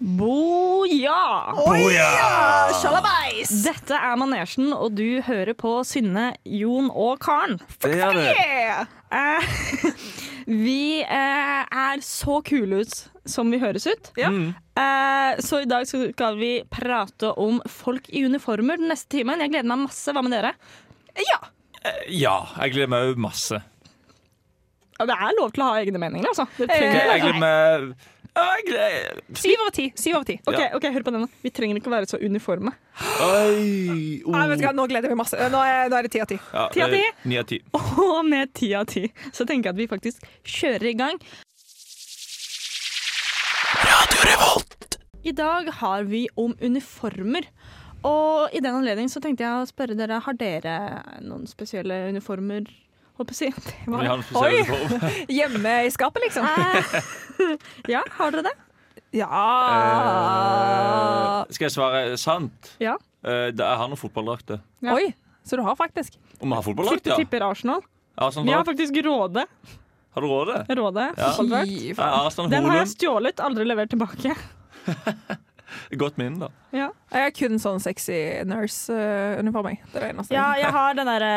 Boja! Boja! Sjalabais! Dette er Manesjen, og du hører på Synne, Jon og Karen. Det er det. Eh, vi eh, er så kule ut som vi høres ut. Ja. Mm. Eh, så i dag skal vi prate om folk i uniformer den neste timen. Jeg gleder meg masse. Hva med dere? Ja. Ja, jeg gleder meg òg masse. Det er lov til å ha egne meninger, altså. Det Jeg gleder meg Syv over ti. Syv over ti. Ok, ok, hør på denne. Vi trenger ikke å være så uniforme. Oi! Nei, vet du hva, Nå gleder jeg meg masse. Nå er, nå er det ti av ti. Ja, Ti av ti. eh, Ni av ti. Og med ti av ti så tenker jeg at vi faktisk kjører i gang. I dag har vi om uniformer. Og i den anledning så tenkte jeg å spørre dere, har dere noen spesielle uniformer? Håper jeg å si. Det var Oi. Hjemme i skapet, liksom. Eh, ja, har dere det? Ja Eh, skal jeg svare sant? Ja. Eh, det- jeg har noen fotballdrakter. Ja. Oi, så du har faktisk. Om jeg har fotballdrakt, ja? tipper Arsenal. Arsenal Vi har faktisk Råde. Har du råd? Råde Ja. fotballdrakt. Fy faen. Arsenal Den har jeg Holund. stjålet, aldri levert tilbake. Godt minne, da. Ja. Jeg har kun sånn sexy nurse-uniform. jeg. Det er det eneste. Ja, jeg har den derre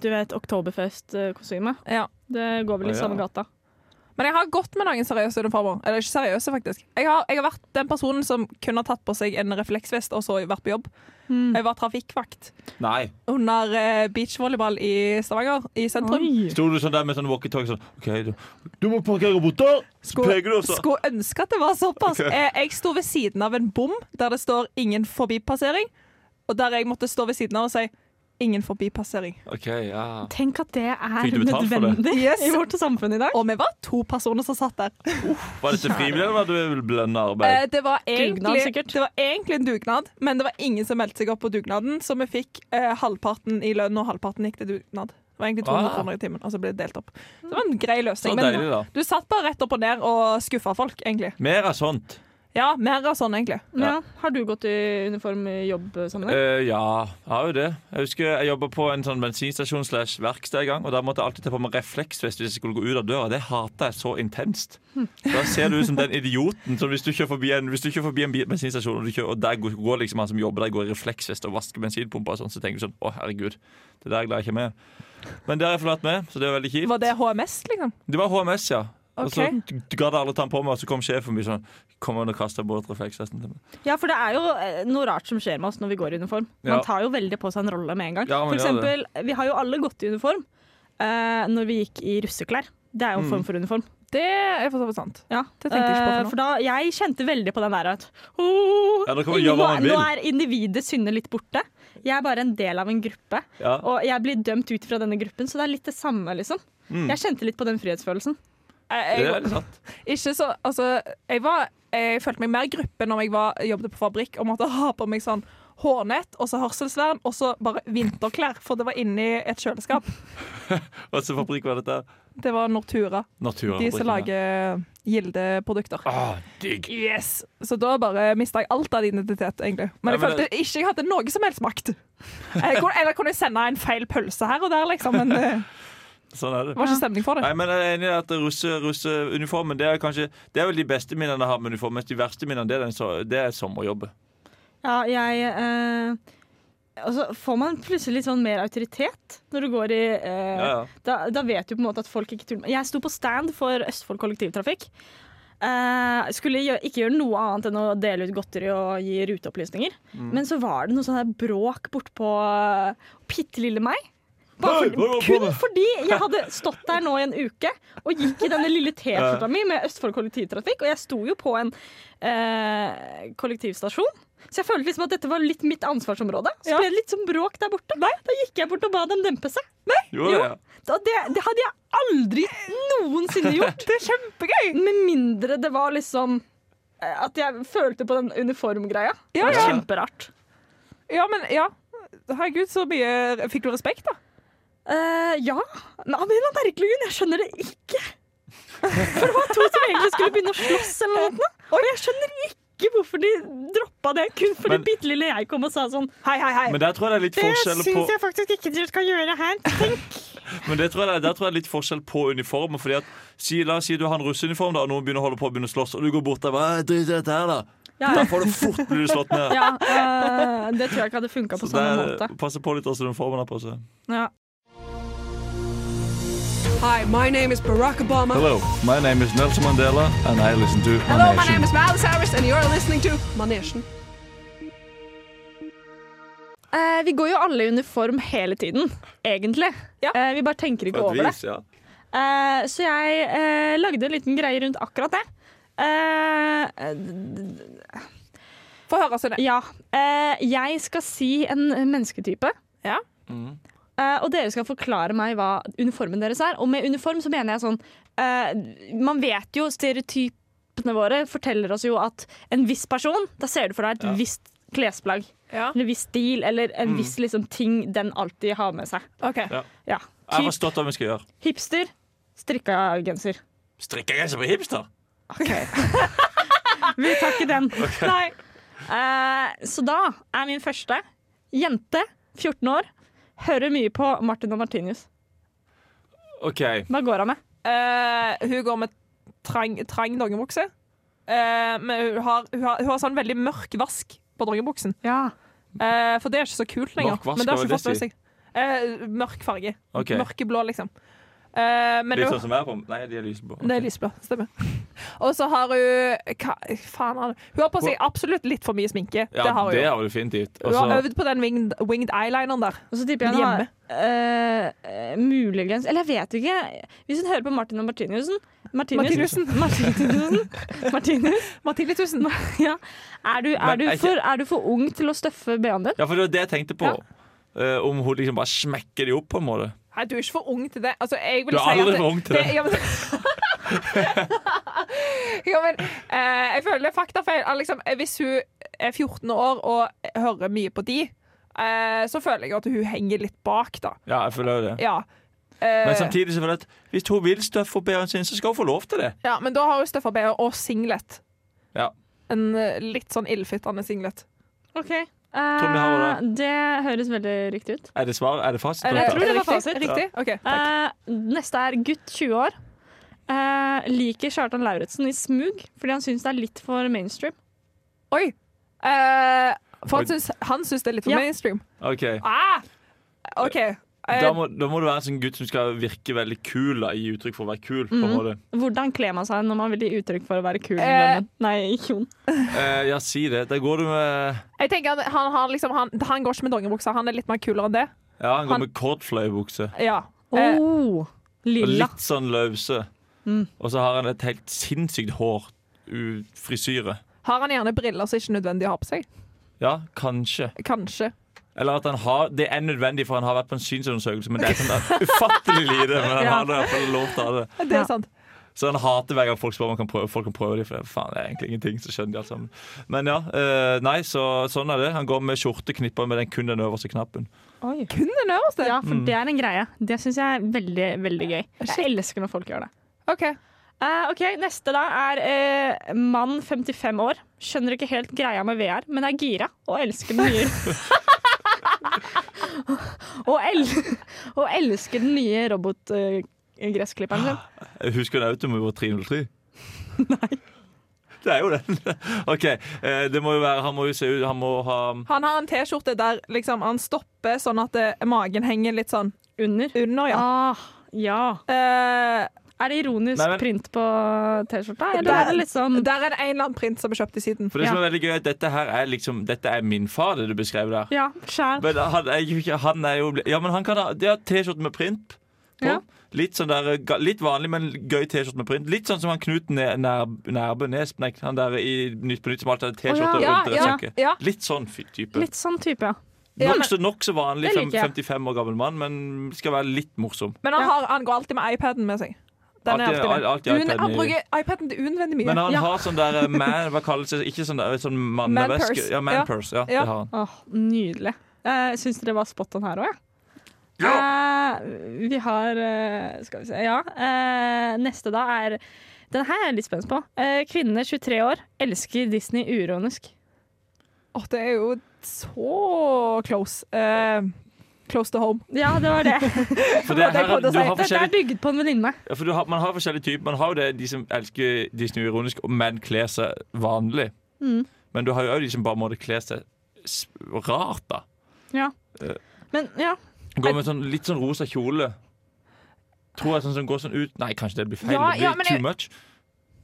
Du vet, Oktoberfest-kostymet. Ja. Det går vel i oh, ja. samme gata. Men jeg har gått med noen seriøse uniformer. Eller ikke seriøse, faktisk. Jeg har, jeg har vært den personen som kunne tatt på seg en refleksvest og så vært på jobb. Mm. Jeg var trafikkvakt Nei. under eh, beachvolleyball i Stavanger, i sentrum. Sto du sånn der med sånn walkietalkie sånn OK, du, du må parkere borte! Så Skulle- peker du også. Skulle ønske at det var såpass. Okay. Jeg, Jeg sto ved siden av en bom der det står 'ingen forbipassering', og der jeg måtte stå ved siden av og si 'ingen forbipassering'. Okay, ja. Tenk at det er for det? nødvendig Yes. i vårt samfunn i dag. Og vi var to personer som satt der. Var dette frivillig, eller var det belønna Eh, arbeid? det, var egentlig, dugnad, det var egentlig en dugnad, men det var ingen som meldte seg opp på dugnaden, så vi fikk eh, halvparten i lønn, og halvparten gikk til dugnad. Det var egentlig 200 Ah. kroner i timen, og så ble det delt opp. Så det var en grei løsning. deilig, Men du satt bare rett opp og ned og skuffa folk, egentlig. Mer av sånt. Ja, mer av sånn, egentlig. Ja. Har du gått i uniform i jobbsammenheng? Uh, ja, jeg har jo det. Jeg husker jeg jobba på en sånn bensinstasjon slash verksted en gang, og da måtte jeg alltid ta på meg refleksvest hvis jeg skulle gå ut av døra. Det hata jeg så intenst. Da ser du ut som den idioten som hvis du kjører forbi en, hvis du kjører forbi en bensinstasjon, og, du kjører, og der går, går liksom han som jobber der, går i refleksvest og vasker bensinpumpa, og sånn, så tenker du sånn Å, herregud, det der klarer jeg ikke med. Men det har jeg forlatt med, så det er veldig kjipt. Var det HMS, liksom? Det var HMS, ja. Og så gadd alle ta den på meg, og så kom sjefen min sånn Kom og kasta bort refleksvesten til meg. Ja, for det er jo eh, noe rart som skjer med oss når vi går i uniform. Man Ja. tar jo veldig på seg en rolle med en gang. Ja, for eksempel, eksempel, vi har jo alle gått i uniform uh, når vi gikk i russeklær. Det er jo en Mm. form for uniform. Det er for så vidt sant. Ja. Det tenkte jeg ikke på for, noe. for da, jeg kjente veldig på den der at oh, Ja, nå, nå er individet Synne litt borte. Jeg er bare en del av en gruppe, Ja. og jeg blir dømt ut fra denne gruppen, så det er litt det samme, liksom. Mm. Jeg kjente litt på den frihetsfølelsen. Jeg, Det er sant. ikke så, altså, jeg, var, jeg følte meg mer gruppe når jeg var, jobbet på fabrikk og måtte ha på meg sånn hårnett og så hørselsvern og så bare vinterklær, for det var inni et kjøleskap. Hva slags fabrikk var dette? Det var Nortura, Nortura de som lager Gilde-produkter. Ah, digg. Yes! Så da bare mista jeg alt av identitet, egentlig. Men Ja, jeg men følte ikke jeg hadde noe som helst makt. Jeg kunne, eller kunne jeg sende en feil pølse her og der, liksom, men det Sånn er det. var ikke stemning for det. Nei, men jeg er enig i at russe- russeuniformen det er kanskje Det er vel de beste minnene jeg har med uniform, mens de verste minnene det er, den, så- det er sommerjobbe. Ja, jeg eh, altså, Får man plutselig litt sånn mer autoritet når du går i eh, Ja, ja. da, da vet du på en måte at folk ikke tuller Jeg sto på stand for Østfold kollektivtrafikk. Eh, skulle ikke gjøre noe annet enn å dele ut godteri og gi ruteopplysninger. Mm. Men så var det noe sånn bråk bortpå uh, bitte lille meg. På kun fordi jeg hadde stått der nå i en uke og gikk i denne lille T-skjorta mi med Østfold kollektivtrafikk. Og jeg sto jo på en eh, kollektivstasjon. Så jeg følte liksom at dette var litt mitt ansvarsområde. Så ble det litt som bråk der borte. Da gikk jeg bort og ba dem dempe seg. Jo, jo. Da, det, det hadde jeg aldri noensinne gjort. Det er kjempegøy! Med mindre det var liksom eh, At jeg følte på den uniformgreia. Ja, ja. Kjemperart. Ja, men ja. Herregud, så mye Fikk du respekt, da? Eh, ja. Men av en eller annen merkelig grunn, jeg skjønner det ikke. For det var to som egentlig skulle begynne å slåss eller noe. Og jeg skjønner ikke hvorfor de droppa det, kun fordi Men- bitte lille jeg kom og sa sånn Hei, hei, hei. Men der tror jeg det er litt forskjell på jeg faktisk ikke dere skal gjøre her. Tenk. Men det tror jeg, er- Der tror jeg det er litt forskjell på uniformer. Fordi at, si, La oss si du har en russeuniform, da, og noen begynner å holde på å begynne å slåss, og du går bort der og bare «Æ, Drit i dette her, da. Ja, Da får du fort bli slått ned. ja eh, det tror jeg ikke hadde funka på Så samme det måte. passe på litt også uniformen har på seg. Ja. Hi, my name is Barack Obama. Hello, my name is Nelson Mandela, and I listen to Hello, my name is Malice Harris, and you're listening to Manation. Eh, vi går jo alle i uniform hele tiden, egentlig. Ja. Eh, vi bare tenker ikke over vis, det. ja. Eh, så jeg eh, lagde en liten greie rundt akkurat det. Eh, Få høre, Sunne. ja. Eh, jeg skal si en mennesketype. Ja. Mm. Eh, og dere skal forklare meg hva uniformen deres er. Og med uniform så mener jeg sånn eh, Man vet jo stereotypene våre forteller oss jo at en viss person Da ser du for deg et Ja. visst klesplagg. Ja. Eller viss stil, eller en Mm. viss liksom, ting den alltid har med seg. OK. Ja. Ja. Jeg har Typ forstått hva vi skal gjøre. hipster, strikka genser. Strikka genser på hipster? OK. Vi tar ikke den. Nei. Uh, så da er min første jente, 14 år, hører mye på Martin og Martinius. OK. Hva går hun med? Eh, hun går med trang, trang dongeribukse. Eh, men hun har, hun, har, hun har sånn veldig mørk vask på dongeribuksen. Ja. Eh, for det er ikke så kult lenger. Mørk vask, men det har hva ikke vil fått med det seg. Eh, mørk farge. Okay. Mørkeblå, liksom. Eh, men Litt sånn som jeg er på Nei, de er lyseblå. det er lysblå. Stemmer. Og så har hun hva faen er hun? Hun har på seg absolutt litt for mye sminke. Ja, det har hun. det har du definitivt. Hun har øvd på den winged, winged eyelineren der. Og så tipper jeg hun har Hjemme. eh, eh, muligens Eller jeg vet ikke. Hvis hun hører på Martin og Martinussen. Martinussen. Martinussen. Martinus. Mathilde Ja. Er, du, er, du for, er du for ung til å støffe BH-en din? Ja, for det var det jeg tenkte på. Ja. Uh, om hun liksom bare smekker de opp, på en måte. Nei, du er ikke for ung til det. Altså, jeg vil Du er si at aldri for ung til det. ja, men, ja, men eh, jeg føler det er faktafeil. Liksom, eh, hvis hun er 14 år og hører mye på de, eh, så føler jeg at hun henger litt bak, da. Ja, jeg føler det. Ja. Eh, Men samtidig så føler jeg at hvis hun vil støffe opp BH-en sin, så skal hun få lov til det. ja, men da har hun støffa BH og singlet. Ja. En eh, litt sånn ildfittende singlet. OK. Eh, det høres veldig riktig ut. Er det svar? Er det fasit? Jeg tror det var fasit. Riktig? Okay, takk. Eh, neste er gutt 20 år. Uh, liker Kjartan Lauritzen i smug fordi han syns det er litt for mainstream. Oi. Eh, for han syns, han syns det er litt for Ja. mainstream. Ok. Ah! OK. Da må, da må du være en sånn gutt som skal virke veldig kul. Da, gi uttrykk for å være kul. måte. Hvordan kler man seg når man vil gi uttrykk for å være kul? Eh. Nei, Jon. Eh, ja, si det. Der går du med Jeg tenker at han, har liksom, han, han går ikke med dongeribukse, han er litt mer kulere enn det. Ja, han går Han- med cordfløyebukse. Ja. Eh, Oh, Og litt sånn løse. Mm. Og så har han et helt sinnssykt hår. Frisyre. har han gjerne briller som ikke er nødvendig å ha på seg? Ja, kanskje. Kanskje. Eller at han har Det er nødvendig, for han har vært på en synsundersøkelse, men det er sånn der ufattelig lite. Men han Ja. har det i hvert fall lov til å ha det. Det Ja. er sant. Så han hater hver gang folk spør om han kan prøve, folk kan prøve det, for faen, det er egentlig ingenting. Så skjønner de alt sammen. Men ja, øh, nei, så sånn er det. Han går med skjorte knippa med den kun den øverste knappen. Oi. Kun den øverste? Ja, for Mm. det er en greie. Det syns jeg er veldig, veldig gøy. Jeg elsker når folk gjør det. OK. Uh, ok, Neste da er uh, mann 55 år. Skjønner ikke helt greia med VR, men er gira og elsker den nye og, el og elsker den nye robotgressklipperen sin. Husker du Automobil 303. Nei. Det er jo den. OK. eh, Det må jo være Han må jo se ut Han må ha Han har en T-skjorte der liksom, han stopper sånn at eh, magen henger litt sånn Under. under, ja. Ah, ja. Eh, Er det ironisk Nei, men- print på T-skjorta, eller Det er- det litt sånn der er det en eller annen print som er kjøpt i siden. For det som Ja. er veldig gøy, er at dette her er liksom Dette er min far, det du beskrev der. Ja, sjæl. Men han er jo ikke Han er jo Ja, men han kan ha er T-skjorte med print på. Ja. Litt sånn der ga- Litt vanlig, men gøy T-skjorte med print. Litt sånn som han Knut Ne- Nær, Nærbø Nesb, nei, han der i Nytt på Nytt som alltid hadde T-skjorte Å, ja. rundt Ja, ja, ja. Litt sånn fy- type. Litt sånn type, ja. Ja, men- Nokså nok så vanlig Det fem, liker jeg. 55 år gammel mann, men skal være litt morsom. Men han, Ja. har, han går alltid med iPaden med seg. Den er Alltid- alltid alltid iPaden han bruker iPaden til unødvendig mye. Men han ja. har sånn der eh, man, Hva kalles det? Ikke sånn, sånn manneveske. purse. Ja, man Ja. purse. Ja, Ja. det har han. Åh, nydelig. Uh, Syns dere var spot on her òg, ja? Uh, vi har uh, Skal vi se Ja. Uh, neste da er Den her er jeg litt spent på. Uh, kvinne 23 år elsker Disney uironisk. Åh, det er jo så close. Close to home. Ja, det var det. For det Det her, det, jeg du har Dette er bygget bygd på en venninne. Ja, for du har, man har forskjellige typer. Man har jo det, de som elsker Disney ironisk, menn kler seg vanlig. Mm. Men du har jo òg de som bare måtte kle seg rart, da. Ja. Eh. Men ja. Går med sånn, litt sånn rosa kjole. Tror jeg sånn som går sånn ut Nei, kanskje det blir feil. Ja, det blir ja, men too jeg- much.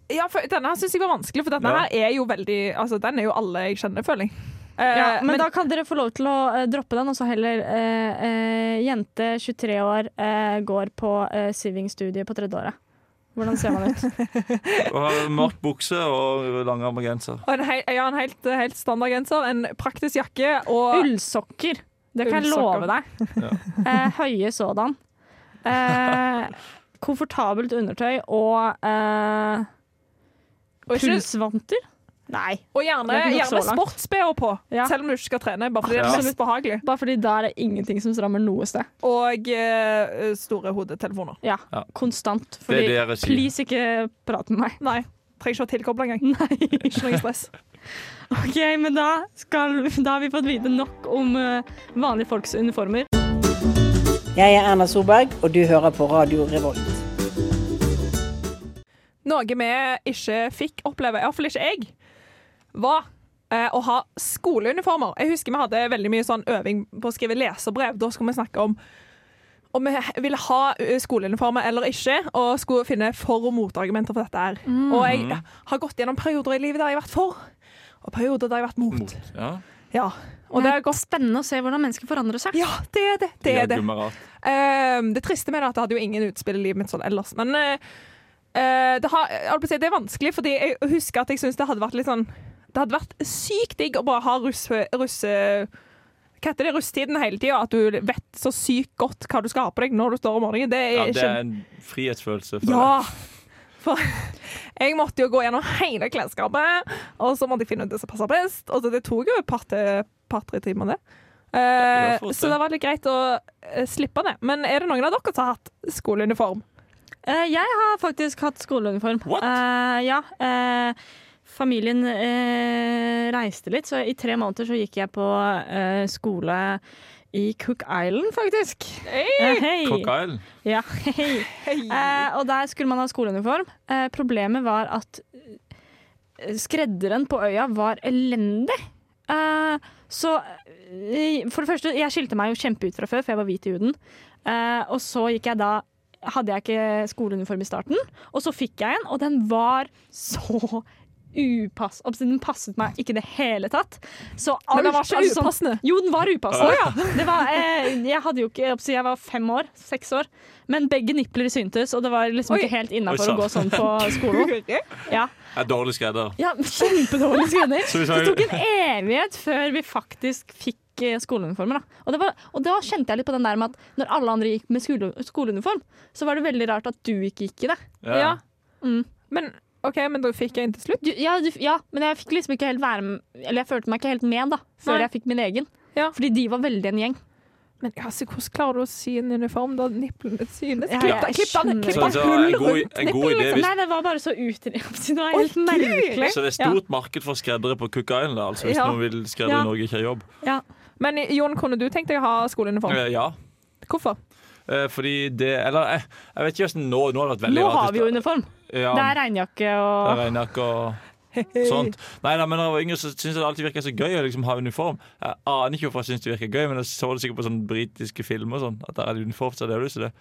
Ja, for denne syns jeg var vanskelig, for denne Ja. her er jo veldig Altså, den er jo alle jeg kjenner, føler jeg. Eh, ja men, da kan dere få lov til å uh, droppe den, og så heller uh, uh, jente 23 år eh, går på uh, siving-studie på tredje året. Hvordan ser man ut? Mørk bukse og langarmet genser. Og en, hei, ja, en helt, helt standard genser, en praktisk jakke og Ullsokker. Det kan jeg love deg. Eh, høye sådan. Eh, komfortabelt undertøy og eh, pulsvanter. Nei. og gjerne, er gjerne sports-BH på, Ja. selv om du ikke skal trene. Bare fordi det er mest behagelig. Bare fordi da er det ingenting som strammer noe sted. Og uh, store hodetelefoner. Ja, Ja. Konstant. Fordi det det please ikke prat med meg. Nei. Trenger ikke ha tilkobla engang. Nei. Ikke noe stress. OK, men da, skal, da har vi fått vite nok om uh, vanlige folks uniformer. Jeg er Erna Solberg, og du hører på Radio Revolt. Noe vi ikke fikk oppleve, iallfall ikke jeg, var eh, å ha skoleuniformer. Jeg husker vi hadde veldig mye sånn øving på å skrive leserbrev. Da skulle vi snakke om om vi ville ha eh, skoleuniformer eller ikke, og skulle finne for- og motargumenter for dette. her. Og jeg har gått gjennom perioder i livet der jeg har vært for, og perioder der jeg har vært mot. Mot. Ja. Ja, og det er godt. spennende å se hvordan mennesker forandrer seg. Ja, det er det. det, er det. Gummarat. Ehm, det triste med det er at jeg hadde jo ingen utspill i livet mitt sånn ellers. Men eh, eh, det, har, det er vanskelig, fordi jeg husker at jeg syns det hadde vært litt sånn Det hadde vært sykt digg å bare ha russe... russe... Hva heter det? Russetiden hele tida. At du vet så sykt godt hva du skal ha på deg når du står om morgenen. Det er Ja, det er en frihetsfølelse. For Ja! For jeg måtte jo gå gjennom hele klesskapet, og så måtte jeg finne ut det som passer best. Og så det tok jo et par-tre par, timer, det. Eh, Ja, det. så det var litt greit å eh, slippe det. Men er det noen av dere som har hatt skoleuniform? Eh, jeg har faktisk hatt skoleuniform. What? Eh, ja. eh, familien eh, reiste litt, så i tre måneder så gikk jeg på eh, skole i Cook Island, faktisk. Eh, hei. Cook Island. Ja, hei. Eh, og der skulle man ha skoleuniform. Eh, problemet var at eh, skredderen på øya var elendig. Eh, så for det første, jeg skilte meg jo kjempeut fra før, for jeg var hvit i huden. Eh, og så gikk jeg da hadde jeg ikke skoleuniform i starten, og så fikk jeg en, og den var så upass. Den passet meg ikke i det hele tatt. Så alt, Men den var så altså sånn- upassende. jo, den var upassende. Det var, eh, jeg hadde jo ikke Jeg var fem år, seks år, men begge nipler syntes, og det var liksom Oi. ikke helt innafor å gå sånn på skolen. Ja, Jeg er dårlig skredder. ja Kjempedårlig skredder. Det tok en evighet før vi faktisk fikk eh, skoleuniformer. Da. Og, det var, og da kjente jeg litt på den der med at når alle andre gikk med skole, skoleuniform, så var det veldig rart at du ikke gikk i det. Ja. Mm. Men OK, men da fikk jeg en til slutt. Du, ja, du, ja, men jeg fikk liksom ikke helt være med Eller jeg følte meg ikke helt med da før Nei. jeg fikk min egen. Ja. Fordi de var veldig en gjeng. Men altså, hvordan klarer du å sy en uniform da nipplene synes? Ja, Klipp klipp den- klipp den hull rundt en nippelen, liksom. Nei, det var bare så. Det var merkelig. Så det er stort marked for skreddere på Cook Island, altså, hvis Ja. noen vil skreddere Ja. i Norge ikke har jobb. Ja. Men Jon, kunne du tenkt deg å ha skoleuniform? Eh, Ja. Hvorfor? Eh, Fordi det Eller jeg, jeg vet ikke hvordan nå Nå har det vært veldig Nå har vi jo uniform. ja, Det er regnjakke det er regnjakke og sånt. Nei, nei, men da jeg var yngre, så syntes jeg det alltid virka så gøy å liksom ha uniform. Jeg aner ikke hvorfor jeg syntes det virka gøy, men jeg så det sikkert på sånne britiske filmer og sånn. At der er det uniform, så det er lyst til det.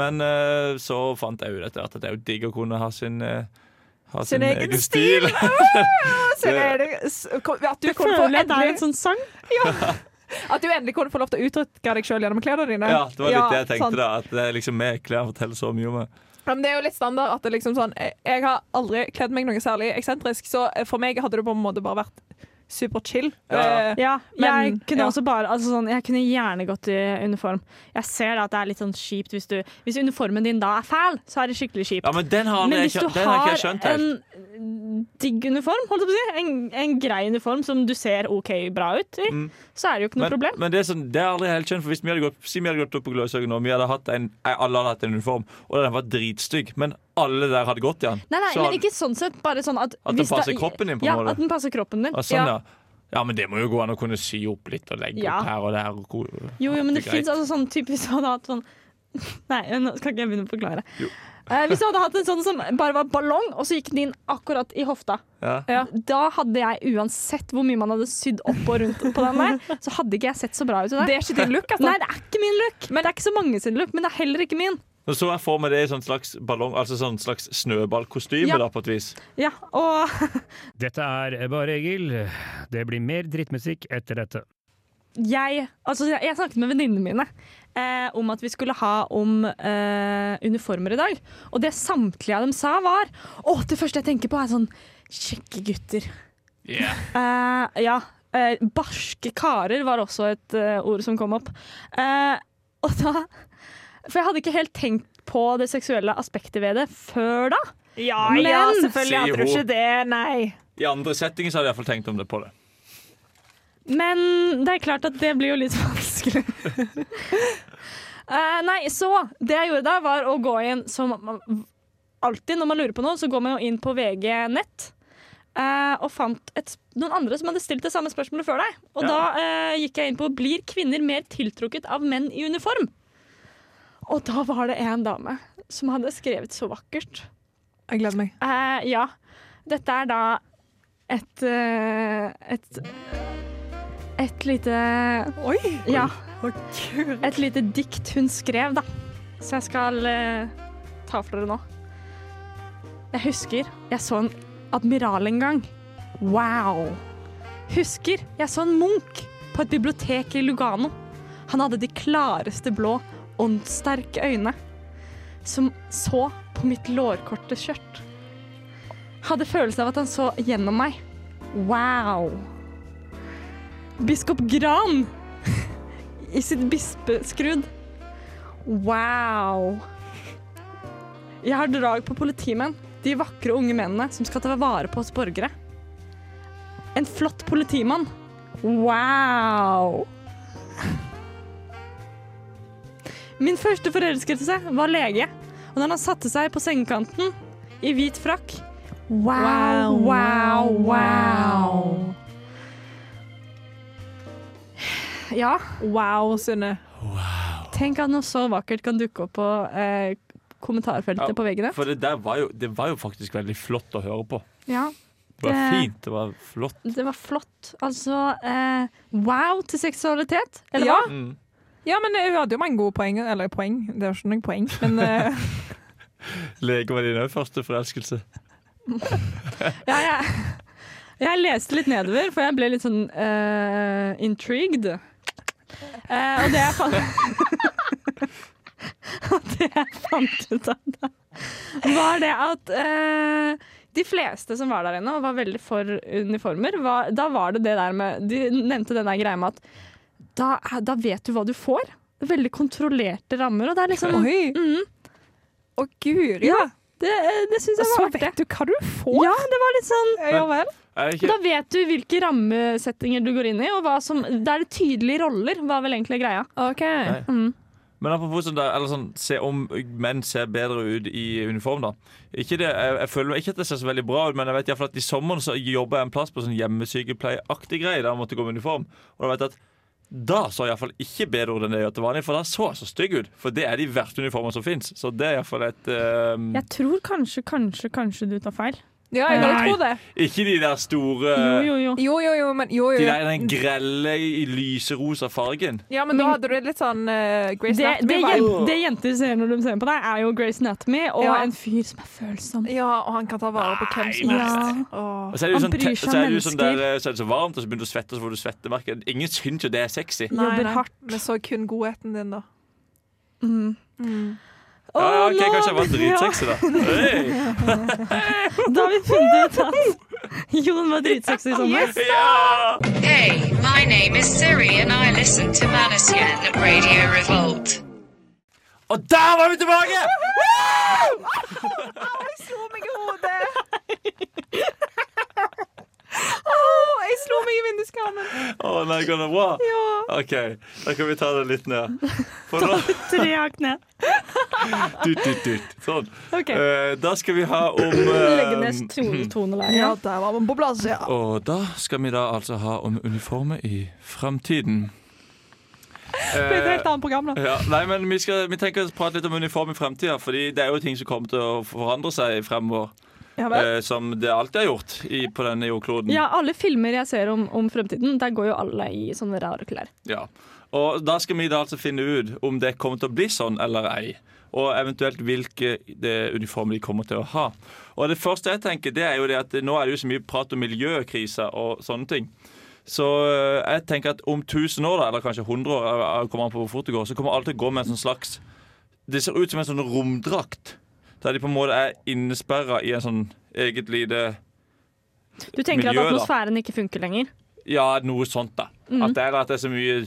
Men uh, så fant jeg ut etter hvert at det er jo digg å kunne ha sin uh, ha Sin egen stil. Så er det, at, du få føler jeg det er en sånn sang. at du endelig kunne få lov til å uttrykke deg sjøl gjennom klærne dine. ja, det var litt det jeg sant. tenkte. da At det er liksom med klær forteller så mye om meg. Ja, men det er jo litt standard at det liksom sånn Jeg jeg har aldri kledd meg noe særlig eksentrisk, så for meg hadde det på en måte bare vært superchill. Ja. Eh, Ja, Men, jeg kunne ja. også bare altså sånn, Jeg kunne gjerne gått i uniform. Jeg ser at det er litt sånn kjipt hvis, du, hvis uniformen din da er fæl, så er det skikkelig kjipt. Ja, men den har, Men hvis du den har har jeg skjønt en digg uniform, holdt jeg på å si, en, en grei uniform som du ser OK bra ut i, Mm. så er det jo ikke noe Men, problem. men det, er sånn, det er aldri helt skjønt, for hvis vi hadde gått, si vi hadde gått opp på Gløshaugen nå, vi hadde hatt en, alle hadde hatt en uniform, og den var dritstygg, men alle der hadde gått igjen. Nei, nei, så men hadde- ikke sånn sett, bare sånn at At den passer da, kroppen din, på en ja, måte. at den passer kroppen din. Ja, sånn, ja. ja. ja, men det må jo gå an å kunne sy opp litt og legge Ja. opp her og der. Og Jo, jo, men det det fins altså sånn typisk du hadde hatt sånn Nei, nå skal ikke jeg begynne å forklare. Jo. Eh, hvis du hadde hatt en sånn som bare var ballong, og så gikk den inn akkurat i hofta, Ja. Ja. da hadde jeg uansett hvor mye man hadde sydd opp og rundt på den der, så hadde ikke jeg sett så bra ut i det. Det er ikke din look, altså. Nei, det er ikke min look. Men det er ikke så mange sin look, men det er heller ikke min. Og så jeg for meg det i sånn slags ballong, altså sånn slags snøballkostyme, Ja. da, på et vis. Ja, og Dette er Bare Egil. Det blir mer drittmusikk etter dette. jeg, altså, jeg, snakket med venninnene mine eh, om at vi skulle ha om eh, uniformer i dag. Og det samtlige av dem sa, var Å, det første jeg tenker på, er sånn kjekke gutter. Eh, ja. Eh, barske karer var også et eh, ord som kom opp. Eh, og da For jeg hadde ikke helt tenkt på det seksuelle aspektet ved det før da. Ja, Men- ja, selvfølgelig hadde du ikke det. Nei. I andre settinger så hadde jeg iallfall tenkt om det på det. Men det er klart at det blir jo litt vanskelig. uh, nei, så det jeg gjorde da, var å gå inn som alltid når man lurer på noe, så går man jo inn på VG nett. Uh, og fant et, noen andre som hadde stilt det samme spørsmålet før deg. Og Ja. da uh, gikk jeg inn på 'Blir kvinner mer tiltrukket av menn i uniform?' Og da var det en dame som hadde skrevet så vakkert. Jeg gleder meg. Eh, ja. Dette er da et eh, et et lite Oi! Ja. Et lite dikt hun skrev, da. Så jeg skal eh, ta for dere nå. Jeg husker jeg så en admiral en gang. Wow! Husker jeg så en munk på et bibliotek i Lugano. Han hadde de klareste blå, åndssterke øyne som så på mitt lårkorte skjørt. Hadde følelse av at han så gjennom meg. Wow! Biskop Gran i sitt bispeskrud. Wow! Jeg har drag på politimenn. De vakre unge mennene som skal ta vare på oss borgere. En flott politimann. Wow! Min første forelskelse var lege. Og da han satte seg på sengekanten i hvit frakk Wow, wow, wow. Ja, Wow, Sunne. tenk at noe så vakkert kan dukke opp på eh, kommentarfeltet Ja, på veggene. For det der var jo, det var jo faktisk veldig flott å høre på. Ja, Det var fint. Det var flott. det var flott. Altså eh, wow til seksualitet, eller Ja. hva? Mm. Ja, men hun hadde jo mange gode poeng. Eller poeng, det var ikke noen poeng. Men uh... Lege var din òg første forelskelse. Ja, jeg, jeg leste litt nedover, for jeg ble litt sånn uh, intrigued. Uh, og det jeg fant Og det jeg fant ut av da, var det at uh, de fleste som var der inne og var veldig for uniformer, var, da var det det der med De nevnte den der greia med at da, da vet du hva du får. Veldig kontrollerte rammer, og det er liksom oi! mm, Å, guri. Ja. Det, det syns jeg Så var artig. vet du hva du får. Ja, det var litt sånn Ja vel. Ikke, Da vet du hvilke rammesettinger du går inn i, og hva som, da er det tydelige roller, var vel egentlig greia. OK. Nei. Mm. Men apropos sånn der, eller sånn, se om menn ser bedre ut i uniform, da. Ikke det, jeg, jeg føler ikke at det ser så veldig bra ut, men jeg vet i hvert fall at i sommeren så jobber jeg en plass på sånn hjemmesykepleieaktig greie der jeg måtte gå med uniform. Og da vet jeg at da så iallfall ikke bedre ut enn det gjør til vanlig, for da så jeg så stygg ut. For det er de verste uniformene som fins. Så det er iallfall et uh... Jeg tror kanskje, kanskje, kanskje du tar feil. Ja, jeg Nei. tro det. Ikke de der store Jo, jo, jo. Jo, jo, jo, men jo, De der den grelle i lyserosa fargen. Ja, men da hadde du litt sånn uh, Grace Det, det, Anatomy-vibe. jen- det jenter ser når de ser på deg, er jo Grace Anatomy og Ja. en fyr som er følsom. Ja, og han kan ta vare på hvem som helst. Ja. Og så er det jo sånn, te- så er det jo sånn der, så er det så varmt, og så begynner du å svette, og så får du svettemerker. Ingen syns jo det er sexy. Nei, Jobber nei. hardt. Men så kun godheten din, da. Mm. Mm. Ja, ja, ok, Kanskje jeg var dritsexy, da. Hey. Da har vi funnet ut at Jon var dritsexy i sommer. Ja! Hey, my name is Siri and I listen to Manasian Radio Revolt. Og der var vi tilbake! Jeg slo meg i hodet! Jeg slo meg i vinduskarmen. Å nei, går det bra? OK, da kan vi ta det litt ned. For nå Tre hakk ned. Dut, dut, dut. Sånn. Okay. Uh, da skal vi ha om Legge ned toneleiet. Ja, der var man på plass, ja. Og da skal vi da altså ha om uniformer i framtiden. Det er et helt annet program, da. Ja, nei, men vi, skal, vi tenker å prate litt om uniform i fremtida, Fordi det er jo ting som kommer til å forandre seg fremover. Eh, som det alltid har gjort i, på denne jordkloden. Ja, alle filmer jeg ser om, om fremtiden, der går jo alle i sånne rare klær. Ja. Og da skal vi da altså finne ut om det kommer til å bli sånn eller ei. Og eventuelt hvilke det uniformer de kommer til å ha. Og det første jeg tenker, det er jo det at nå er det jo så mye prat om miljøkriser og sånne ting. Så øh, jeg tenker at om 1000 år, da, eller kanskje 100 år, øh, kommer an på hvor fort det går, så kommer alle til å gå med en sånn slags Det ser ut som en sånn romdrakt. Der de på en måte er innesperra i en sånn eget lite miljø. Du tenker Miljø, at atmosfæren ikke funker lenger? Ja, noe sånt, da. At, det er, at det er så mye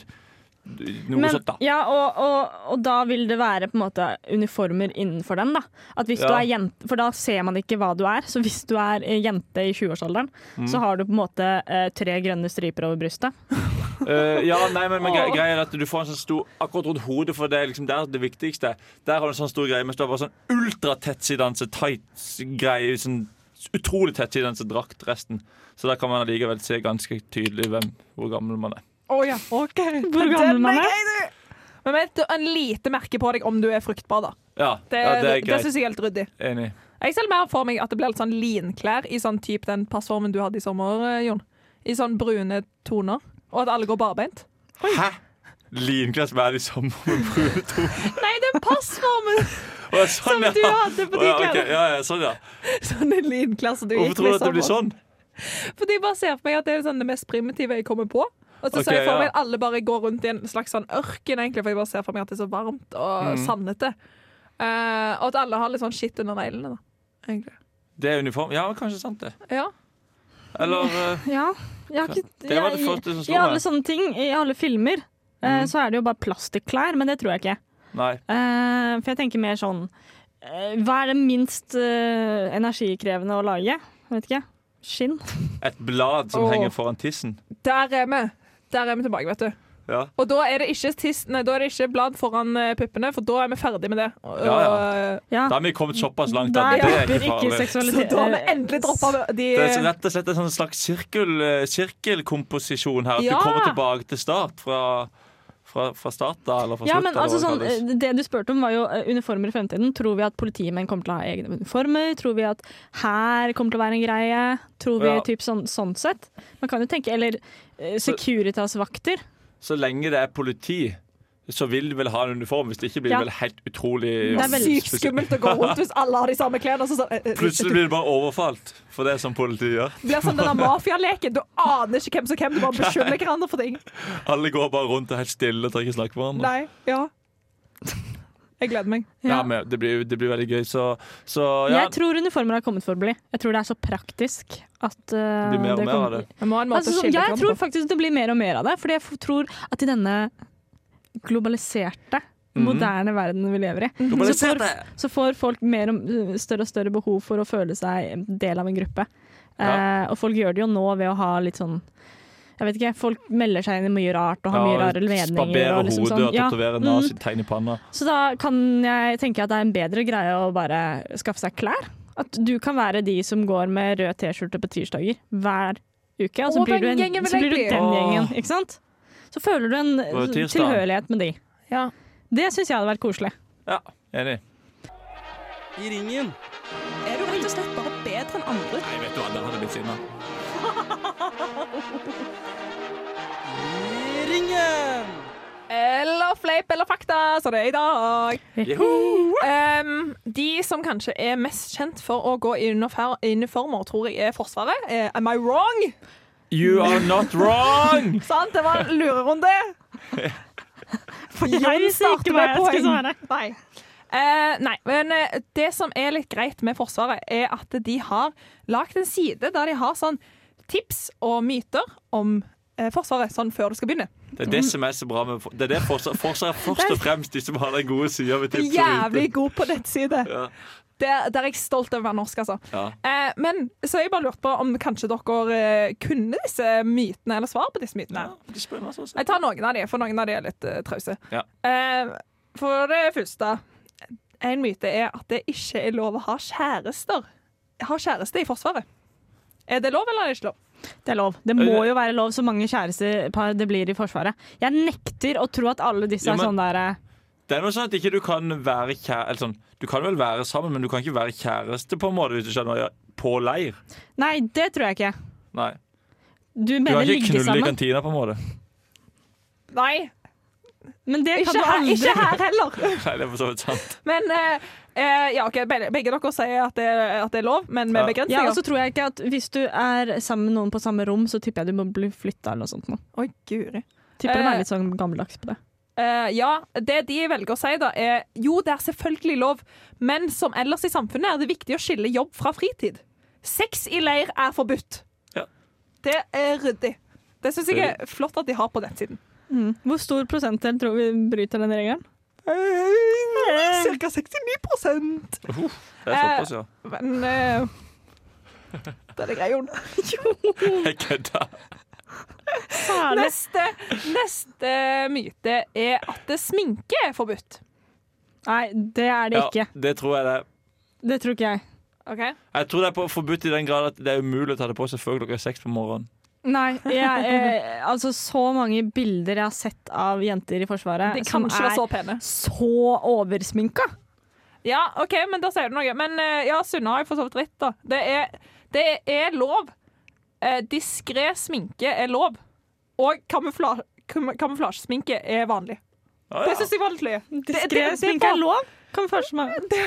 Noe Men, sånt, da. ja, og, og, og da vil det være på en måte uniformer innenfor den. da At hvis Ja. du er jente, For da ser man ikke hva du er. Så hvis du er eh, jente i 20-årsalderen, Mm. så har du på en måte eh, tre grønne striper over brystet. Eh, ja, nei, men, men gre greia er at du får en sånn stor akkurat rundt hodet, for det er liksom der det viktigste. Der har du en sånn stor greie, mens du har bare sånn ultratettsidanse, tights-greie. Sånn utrolig tettsidanse drakt resten. Så der kan man allikevel se ganske tydelig hvem, hvor gammel man er. Å ja, OK. Hvor gammel man er? Men vet du, en lite merke på deg om du er fruktbar, da. Ja, Det, ja, det er det syns jeg er helt ryddig. Enig. Jeg ser mer for meg at det blir litt sånn linklær i sånn type den passformen du hadde i sommer, eh, Jon. I sånn brune toner. Og at alle går barbeint. Hæ? Linklass, hva er i med brune to. Nei, den passformen Å, ja, sånn, som ja. du hadde på de ja, Okay, klærne. ja, ja, sånn, ja. sånn en som du Hvorfor gikk tror du at det blir sånn? Fordi jeg bare ser for meg at det er sånn det mest primitive jeg kommer på. Og så okay, ser jeg for meg at alle bare går rundt i en slags sånn ørken, egentlig, for jeg bare ser for meg at det er så varmt og Mm. sandete. Uh, og at alle har litt sånn skitt under neglene, da. Egentlig. Det er uniform. Ja, kanskje sant det. Ja. Eller eh, Ja, jeg har ikke, Det var det første som slo I alle sånne ting, i alle filmer, eh, Mm. så er det jo bare plastikklær, men det tror jeg ikke. Nei. Eh, for jeg tenker mer sånn Hva er det minst energikrevende å lage? Jeg vet ikke. Skinn? Et blad som oh. henger foran tissen. Der er vi. Der er vi tilbake, vet du. Ja. Og da er det ikke, tiss, nei, da er det ikke blad foran eh, puppene, for da er vi ferdig med det. Ja, ja. Ja. Da har vi kommet såpass langt at det er ikke ikke farlig. så da har vi endelig droppa de Det er så rett og slett en sånn slags sirkel, eh, sirkelkomposisjon her. At Ja. du kommer tilbake til start fra, fra, fra start da, eller fra Ja, slutt. men altså sånn, det eh, du spurte om, var jo eh, uniformer i fremtiden. Tror vi at politimenn kommer til å ha egne uniformer? Tror vi at her kommer til å være en greie? Tror vi Ja. typ sånn, sånn sett? Man kan jo tenke Eller eh, Securitas-vakter. Så lenge det er politi, så vil de vel ha en uniform. Hvis det ikke blir Ja. vel helt utrolig Det er vel Sykt skummelt å gå rundt hvis alle har de samme klærne. Så sånn, eh, eh, Plutselig blir det bare overfalt, for det er som politiet gjør. Det blir sånn denne mafialeken. Du aner ikke hvem som hvem. Du bare beskylder hverandre for ting. Alle går bare rundt og er helt stille og tør ikke snakke med hverandre. Nei, ja. Jeg gleder meg. Ja, men det blir, det blir veldig gøy, så, så ja. Jeg tror uniformer har kommet for å bli. Jeg tror det er så praktisk at uh, Det blir mer og mer av det. Jeg Altså, sånn, jeg tror faktisk det blir mer og mer av det. Fordi jeg tror at i denne globaliserte, Mm. moderne verden vi lever i, så får, så får folk mer og, større og større behov for å føle seg del av en gruppe. Eh, og folk gjør det jo nå ved å ha litt sånn jeg vet ikke, Folk melder seg inn i mye rart og har mye rare meninger. Sparbere Og liksom hodet sånn. og Ja, tatovere mm. nazitegn i panna. Så da kan jeg tenke at det er en bedre greie å bare skaffe seg klær. At du kan være de som går med rød T-skjorte på tirsdager hver uke. Og så Åh, blir du, den en, gjengen så blir du den Åh. gjengen, ikke sant? Så føler du en tilhørighet med de. Ja. Det syns jeg hadde vært koselig. Ja, enig. I ringen. Er du rett og slett bare bedre enn andre? Nei, vet du hva, der hadde blitt sinna. I ringen. Eller fleip eller fakta, så det er i dag. Um, de som kanskje er mest kjent for å gå i unifor- uniformer, tror jeg er Forsvaret. Uh, am I wrong? You are not wrong! Sant? Det var en lurerunde. For Jeg starter med poeng. Nei. Uh, nei, men uh, det som er litt greit med Forsvaret, er at de har lagd en side der de har sånn tips og myter om Forsvaret sånn før du skal begynne. Det er det som er så bra med Det er det Forsvaret er først og fremst de som har den gode sida ved tipset. Jævlig god på nettside. Ja. Der, der er jeg stolt over å være norsk, altså. Ja. Eh, men så har jeg bare lurt på om kanskje dere eh, kunne disse mytene, eller svar på disse mytene. Ja, er spennende. Jeg tar noen av de, for noen av de er litt uh, trause. Ja. Eh, for det første, en myte er at det ikke er lov å ha kjærester. Ha kjæreste i Forsvaret. Er det lov, eller er det ikke lov? Det er lov. Det må jo være lov så mange kjærestepar det blir i Forsvaret. Jeg nekter å tro at alle disse Ja, er sånn der eh, Det er noe sånn at ikke du kan være kjære, eller sånn, Du kan vel være sammen, men du kan ikke være kjæreste på en måte hvis du skjønner på leir. Nei, det tror jeg ikke. Nei. Du Du kan ikke ligge knulle i kantina, på en måte. Nei, Men det kan ikke du her, aldri. ikke her heller. Nei, det er for så vidt sant. Men eh, eh, ja, ok, begge, dere sier at det, at det er lov, men med Ja. begrensninger. Ja, og så tror jeg ikke at Hvis du er sammen med noen på samme rom, så tipper jeg du må bli flytta eller noe sånt. Nå. Oi, guri. Tipper de Eh, er litt sånn gammeldags på det. Eh, ja, det de velger å si da er jo, det er selvfølgelig lov, men som ellers i samfunnet er det viktig å skille jobb fra fritid. Sex i leir er forbudt. Ja. Det er ryddig. Det syns jeg er flott at de har på nettsiden. Mm. Hvor stor prosentdel tror vi bryter den regelen? Ca. 69 Det er såpass, ja. Men eh, Det er det greia. Jeg kødder. Neste, neste myte er at sminke er forbudt. Nei, det er det Ja, ikke. det tror jeg det er. Det tror ikke jeg. Okay. Jeg tror det er på- forbudt i den grad at det er umulig å ta det på seg før klokka seks på morgenen. Nei, jeg, eh, altså så mange bilder jeg har sett av jenter i Forsvaret De som er så pene. så oversminka. Ja, OK, men da sier du noe. Men eh, ja, Sunna har jo for så vidt rett, da. Det er, det er lov. Eh, Diskré sminke er lov. Og kamufla kam kamuflasjesminke er vanlig. Ja, Det syns jeg var litt løye. Diskré sminke er lov. Kan. Det,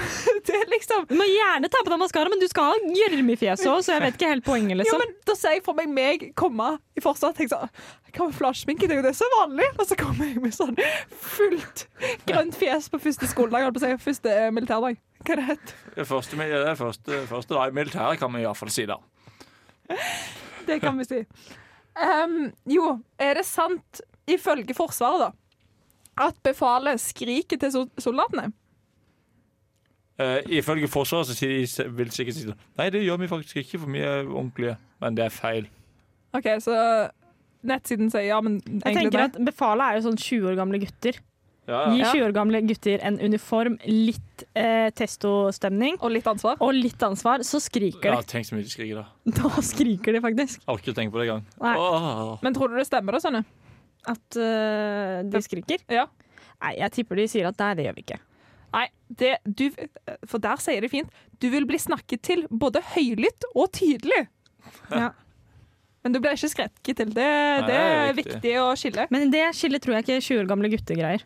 det liksom Du må gjerne ta på deg maskara, men du skal ha gjørme i fjeset òg, så jeg vet ikke helt poenget, Jo, liksom. men Da ser jeg for meg meg komme i forsvar og tenke sånn Kamuflasjesminke, det er jo det som er vanlig. Og så kommer jeg med sånn fullt grønt fjes på første skoledag. holdt på å si, Første eh, militærdag. Hva er det het? Første, første, første dag i militæret, kan vi iallfall si da. Det kan vi si. Um, jo, er det sant, ifølge Forsvaret, da, at befalet skriker til sol- soldatene? Uh, ifølge Forsvaret så sier de vil sikkert si Nei, det gjør vi faktisk ikke, for vi er ordentlige. Men det er feil. OK, så nettsiden sier ja, men Jeg tenker at Befalet er jo sånn 20 år gamle gutter. Ja, Gi 20 år gamle gutter en uniform, litt eh, testostemning Og litt ansvar. og litt ansvar, så skriker ja de. tenk så mye de skriker da. Da skriker de faktisk. Jeg orker ikke å tenke på det engang. Men tror du det stemmer, da, Sønne? At uh, de skriker? Ja. Nei, jeg tipper de sier at nei, det gjør vi ikke. Nei, det, du, for der sier de fint Du vil bli snakket til både høylytt og tydelig. Ja. Men du blir ikke skrekket til. Det, Nei, det det er viktig. viktig å skille. Men det skillet tror jeg ikke 20 år gamle gutter greier.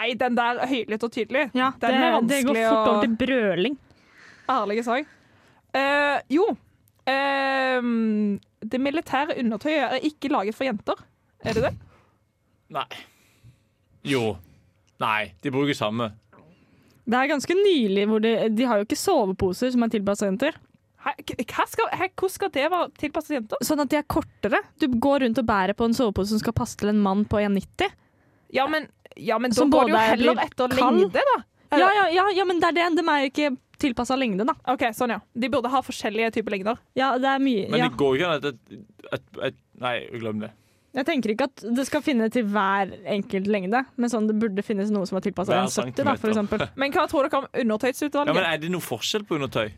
Nei, den der høylytt og tydelig, Ja, den det, er det går fort over til brøling. Ærlige sak. Uh, jo. Uh, det militære undertøyet er ikke laget for jenter. Er det det? Nei. Jo. Nei, de bruker samme. Det er ganske nylig hvor de, de har jo ikke soveposer som er tilpasset jenter. Hæ, hva skal, hæ, hvordan skal det være tilpasset jenter? Sånn at de er kortere. Du går rundt og bærer på en sovepose som skal passe til en mann på 1,90. Ja, men, ja, men da går det jo er heller etter kald. lengde, da. Ja, ja, ja, ja, men det er det. De er jo ikke tilpassa lengde, da. OK, sånn, ja. De burde ha forskjellige typer lengder. Ja, det er mye Men ja. det går ikke an at et, et, et Nei, glem det. Jeg tenker ikke at det skal finne til hver enkelt lengde, men sånn det burde finnes noe som er tilpassa en 70, da, for eksempel. Men hva tror dere om Ja, men Er det noe forskjell på undertøy?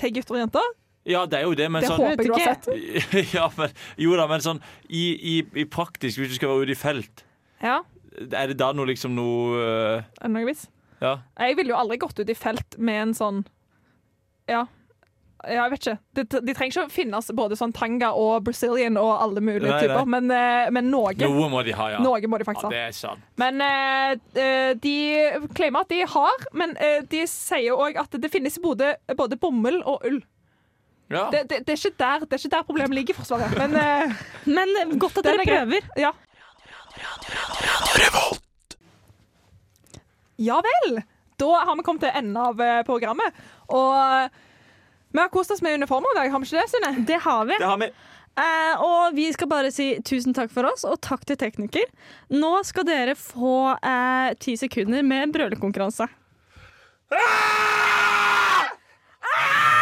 til gutter og jenter? Ja, det er jo det, men Det sånn håper jeg du har sett. ja, men, Jo da, men sånn i, i, i praktisk, hvis du skal være ute i felt, Ja, er det da noe liksom noe uh... er det noe vis? Ja. Jeg ville jo aldri gått ut i felt med en sånn Ja. Ja, jeg vet ikke. De, de trenger ikke å finnes både sånn tanga og Brazilian og alle mulige Nei, nei. typer, men, eh, men noe. Noe må de ha, ja. Noe må de faktisk ja ha. det er sant. Men eh, eh, de claimer at de har, men uh, de sier òg at det finnes både, både bomull og ull. Ja. Det, det, det, er ikke der, det er ikke der problemet ligger Forsvaret. Men uh, Men godt at dere er prøver. ja. Ja vel. da har vi kommet til enden av programmet. Og vi har kost oss med uniformer i dag, har vi ikke det, Synne? Det har vi. Det har vi. Eh, og vi skal bare si tusen takk for oss, og takk til tekniker. Nå skal dere få eh, ti sekunder med brølekonkurranse. Ah! Ah!